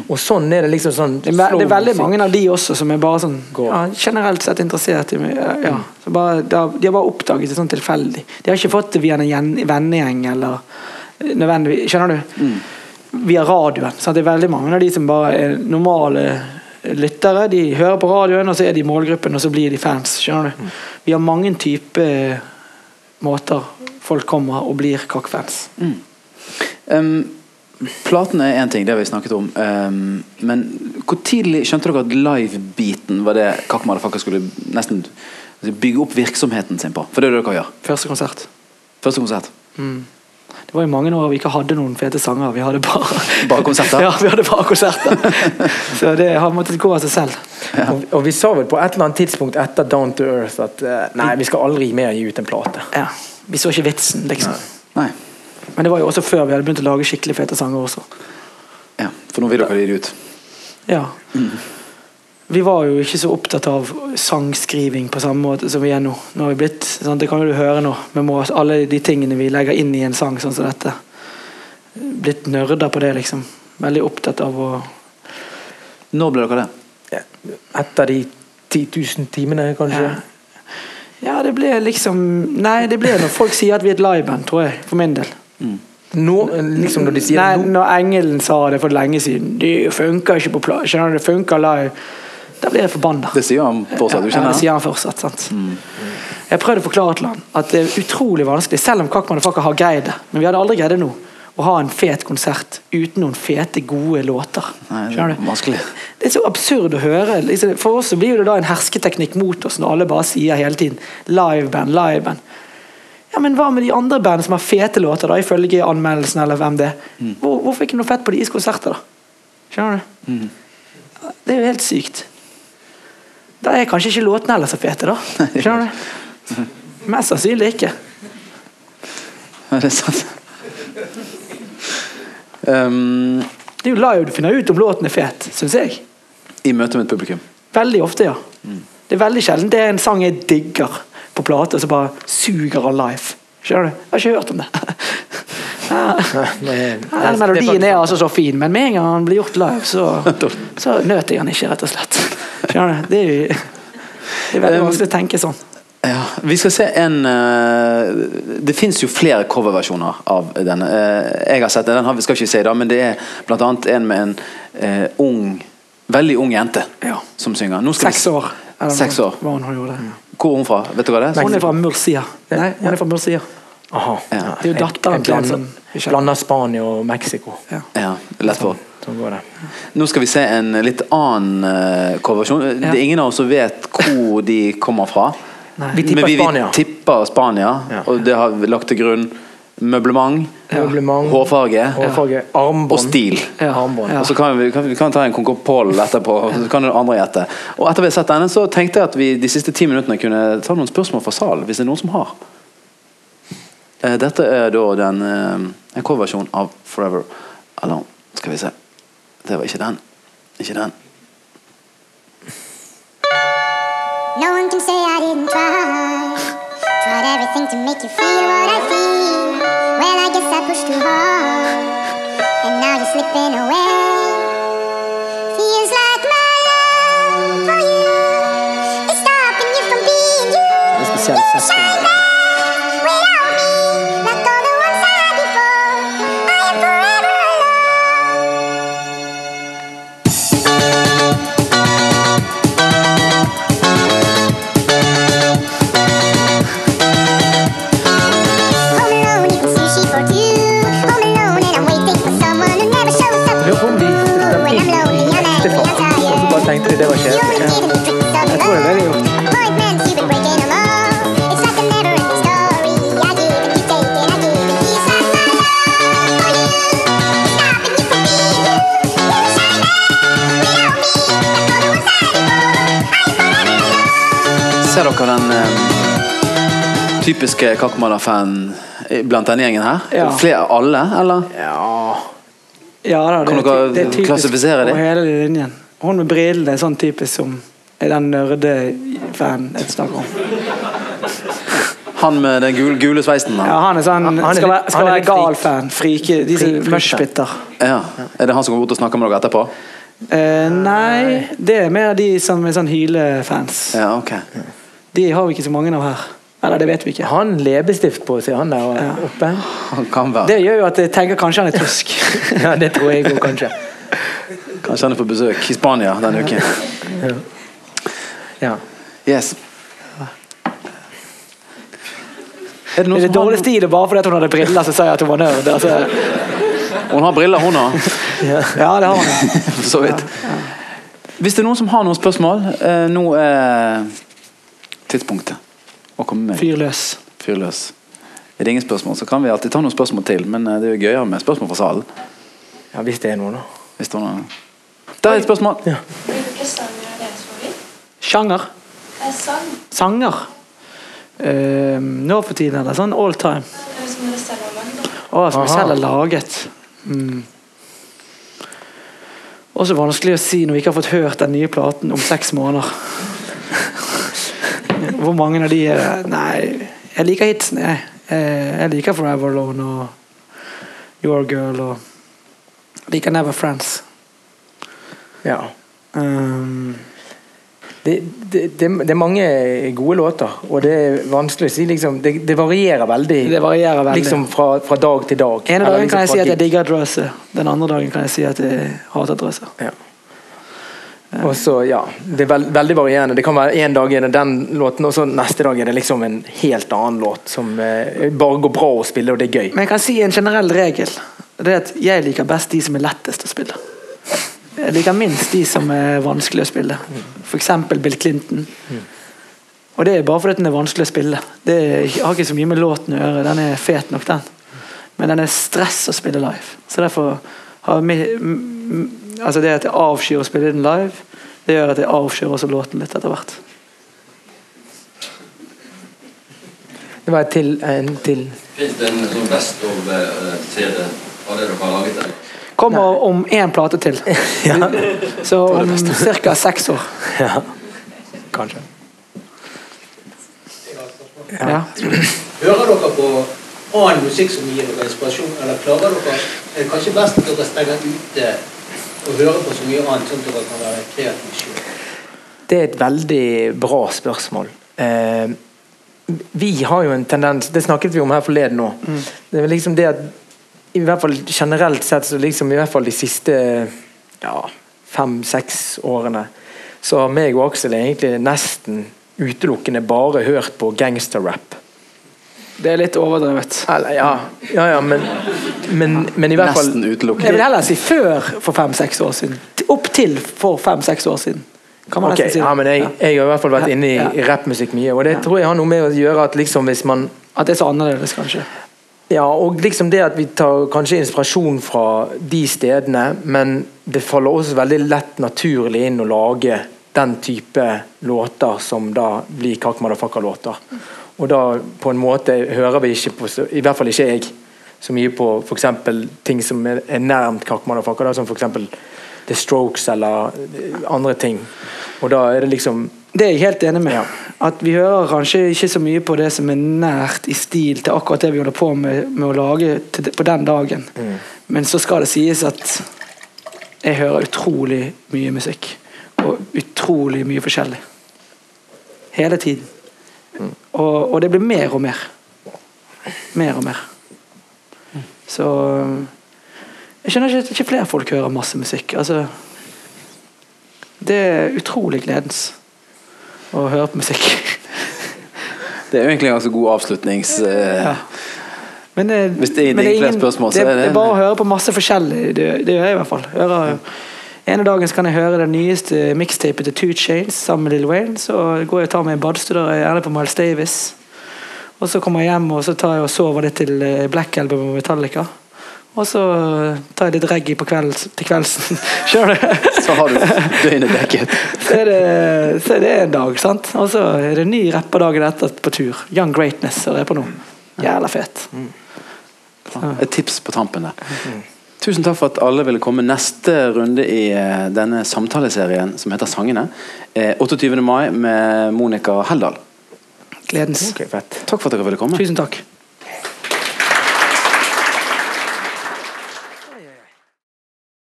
Og sånn er det liksom sånn Det er, det er veldig mange av de også som er bare sånn ja, generelt sett interessert i meg. Ja. Så bare, de har bare oppdaget det sånn tilfeldig. De har ikke fått det via en gjen- vennegjeng eller eh, nødvendigvis Skjønner du? Via radioen. Så det er veldig mange av de som bare er normale lyttere. De hører på radioen, og så er de i målgruppen, og så blir de fans. Skjønner du? Vi har mange typer måter folk kommer og blir kakkfans. Um, Platene er én ting, det har vi snakket om. Um, men hvor tidlig skjønte dere at live-biten var det Kakk Motherfucker skulle nesten bygge opp virksomheten sin på? For det er det dere gjør. Første konsert. Første konsert. Det var jo mange år vi ikke hadde noen fete sanger. Vi hadde bare Bare konserter? ja, vi hadde bare konserter. Så det har måttet gå av seg selv. Og, og vi sa vel på et eller annet tidspunkt etter Down to Earth at eh, nei, vi skal aldri mer gi ut en plate. Ja. Vi så ikke vitsen, liksom. Nei. Men det var jo også før vi hadde begynt å lage skikkelig fete sanger også. Ja, for nå vil dere gi det ut. Ja. Vi var jo ikke så opptatt av sangskriving på samme måte som vi er nå. Nå har vi blitt, sant? Det kan jo du høre nå, med alle de tingene vi legger inn i en sang sånn som dette. Blitt nerder på det, liksom. Veldig opptatt av å Når ble dere det? Ja, Etter de 10 000 timene, kanskje. Ja. Ja, det ble liksom Nei, det ble når folk sier at vi er et liveband, tror jeg. For min del. Nå, liksom når de sier Nei, nå, når Engelen sa det for lenge siden Det funker ikke på plass, Skjønner du, det funker live. Da blir jeg forbanna. Det sier han fortsatt, Ja, det sier han fortsatt. sant? Jeg prøvde å forklare til han at det er utrolig vanskelig, selv om Kakman og Fakka har greid det. Men vi hadde aldri greid det nå. Å ha en fet konsert uten noen fete, gode låter. Nei, det er du? vanskelig. Det er så absurd å høre. Liksom, For oss så blir det da en hersketeknikk mot oss når alle bare sier hele tiden 'liveband', 'liveband'. Ja, Men hva med de andre bandene som har fete låter, da, ifølge anmeldelsen? eller hvem det er? Hvor, Hvorfor ikke noe fett på deres konserter, da? Skjønner du? Det er jo helt sykt. Da er kanskje ikke låtene heller så fete, da. Skjønner du? Mest sannsynlig ikke. Ja, det er sant. Um, Det er jo live du finner ut om låten er fet, syns jeg. I møte med et publikum. Veldig ofte, ja. Det er veldig sjelden det er en sang jeg digger på plate, og så bare suger av live. Skjønner du? Jeg har ikke hørt om det. Ja, den melodien er altså så fin, men med en gang han blir gjort live, så, så nøter jeg han ikke, rett og slett. Skjønner? Det er jo det er veldig vanskelig å tenke sånn. Ja, vi skal se en eh, Det fins jo flere coverversjoner av denne. Eh, jeg har sett den, den har vi skal ikke si da, men det er bl.a. en med en eh, ung Veldig ung jente Ja. som synger. Nå skal Seks år. Seks år. Hva hun gjorde. Hvor er hun fra? Vet du hva det er? Hun er fra Murcia. Nei, hun er fra Murcia. aha. Ja. Det er jo datteren til han sånn- blander Spania og Mexico. Ja. Ja, lett for. Sånn går det. Nå skal vi se en litt annen uh, coverversjon. Det er ingen av oss som vet hvor de kommer fra. Nei. Vi tipper Men vi, Spania. vi tipper Spania, Ja. og det har vi lagt til grunn møblement, ja. hårfarge hårfarge, armbånd. og stil. Ja. Ja. Og så kan vi, kan, vi kan ta en Concopoll etterpå, og så kan det andre gjette. Og etter vi har sett denne, så tenkte jeg at vi de siste ti minuttene kunne ta noen spørsmål fra salen, hvis det er noen som har. Eh, Dette er da den, eh, en coverversjon av 'Forever Alone'. Skal vi se. Det var ikke den. Ikke den. No one can say I didn't try. Tried everything to make you feel what I feel. Well, I guess I pushed too hard. And now you're slipping away. Feels like my love for you typiske Kakmala-fan blant denne gjengen her? Ja. Flere, alle, eller? Ja Ja da, det, Kan er dere det er typisk klassifisere dem? hele linjen. Hun med brillene er sånn typisk som er den nerde-fanen jeg snakker om. Han med den gule, gule sveisen? Ja, han er sånn Han- han skal være, skal han er være gal-fan. Frike. De som mushbitter. Ja. Er det han som går bort og snakker med dere etterpå? Eh, nei, det er mer de som er sånn hylefans. Ja, ok. De har vi ikke så mange av her. Eller det vet vi ikke. Han leppestift på seg, han der Ja. oppe. Han kan være. Det gjør jo at jeg tenker kanskje han er tysk. Ja, det tror jeg òg, kanskje. Kanskje han er på besøk i Spania denne uken. Ja. Yes. Er det Er noen det dårlig stil bare fordi hun hadde briller, som sier at hun var nerd? Altså, Hun har briller, hun òg. Ja, det har hun. For så vidt. Hvis det er noen som har noen spørsmål, eh, nå er tidspunktet å komme med. Fyr løs. Fyr løs. Er det ingen spørsmål, så kan vi alltid ta noen spørsmål til, men eh, det er jo gøyere med spørsmål fra salen. Ja, hvis det er noe, da. Hvis det er noe. Der er et spørsmål. Hvilke sanger er deres favoritt? Sjanger. Er sang. Sanger. Uh, nå for tiden er det sånn all time. Det som dere selv har lagd. Å, som vi selv har laget. Mm. Også vanskelig å si når vi ikke har fått hørt den nye platen om seks måneder. Hvor mange av de er det? Nei, jeg liker hitsen, jeg. Eh, Jeg liker Forever Alone og Your Girl og liker Never Friends. Ja. Um, Det, det, det, det er mange gode låter, og det er vanskelig å si liksom, det, det varierer veldig. det varierer veldig. Liksom fra, fra dag til dag. En dagen liksom kan jeg si at jeg digger Drøse. Den andre dagen kan jeg si at jeg hater Drøse. Ja. Og så, ja, Det er veld, veldig varierende. Det kan være En dag er det den låten, og så neste dag er det liksom en helt annen låt som eh, bare går bra å spille, og det er gøy. Men jeg kan si en generell regel. Det er at Jeg liker best de som er lettest å spille. Jeg liker minst de som er vanskelig å spille. F.eks. Bill Clinton. Og det er bare fordi den er vanskelig å spille. Det har ikke så mye med låten å gjøre. Den er fet nok, den. Men den er stress å spille live. Så derfor har vi Altså det at jeg avskyr å spille den live, det gjør at jeg avskyr også låten litt etter hvert. Det var til, en til. Fins det en sånn best of-CD av det dere har laget? der? Kommer om én plate til. Så om ca. seks år. Ja. Kanskje. Ja. Hører dere på annen musikk som gir dere inspirasjon, eller klarer dere Er det kanskje best at dere stenger ute og hører på så mye annet, sånn at dere kan være kreative sjøl? Det er et veldig bra spørsmål. Eh, vi har jo en tendens Det snakket vi om her forleden nå. Det er liksom det at i hvert fall generelt sett, så liksom i hvert fall de siste ja, fem-seks årene, så har meg og Aksel egentlig nesten utelukkende bare hørt på gangsterrap. Det er litt overdrevet. Eller, ja, ja, ja men, men, men i hvert fall Nesten utelukkende. Jeg vil heller si før for fem-seks år siden. Opp til for fem-seks år siden. Kan man Ok, nesten si det. ja, men jeg, jeg har i hvert fall vært inne i, ja. i rappmusikk mye, og det tror jeg har noe med å gjøre at liksom hvis man At det er så annerledes, kanskje. Ja, og liksom det at vi tar kanskje inspirasjon fra de stedene, men det faller også veldig lett naturlig inn å lage den type låter som da blir Kakk Motherfucker-låter. Og da på en måte hører vi ikke på, i hvert fall ikke jeg, så mye på f.eks. ting som er er nærmt Kakk Motherfucker, da, som f.eks. The Strokes eller eh, andre ting. Og da er det liksom Det er jeg helt enig med. Ja. At vi hører kanskje ikke så mye på det som er nært i stil til akkurat det vi holder på med, med å lage til, på den dagen. Mm. Men så skal det sies at jeg hører utrolig mye musikk. Og utrolig mye forskjellig. Hele tiden. Og, og det blir mer og mer. Mer og mer. Så Jeg skjønner ikke at ikke flere folk hører masse musikk. Altså Det er utrolig gledens å høre på musikk. Det er jo egentlig en ganske god avslutnings... eh, Ja. Men, eh, Hvis det er men egentlig ingen- spørsmål, så det, er det- det er bare å høre på masse forskjellig. Det, det gjør jeg i hvert fall. Hører, ene dagen så kan jeg høre den nyeste mixtapet til Two Chains sammen med Lil Wayne. Så går jeg og tar meg en badstue, er gjerne på Miles Davis. Og så kommer jeg hjem og så tar jeg og sover litt til eh, Black Album og Metallica. Og så eh, tar jeg litt reggae på kveld, til kveldsen. Skjønner du? Så har du døgnet dekket. Så er, det, så er det en dag, sant? Og så er det en ny rapper dagen etter på tur. Young Greatness er jeg på nå. Jævla fet. Et tips på tampen der. Tusen takk for at alle ville komme. Neste runde i eh, denne samtaleserien som heter Sangene, er 28. mai med Monica Heldal. Gledens. Okay. Takk for at dere ville komme. Tusen takk.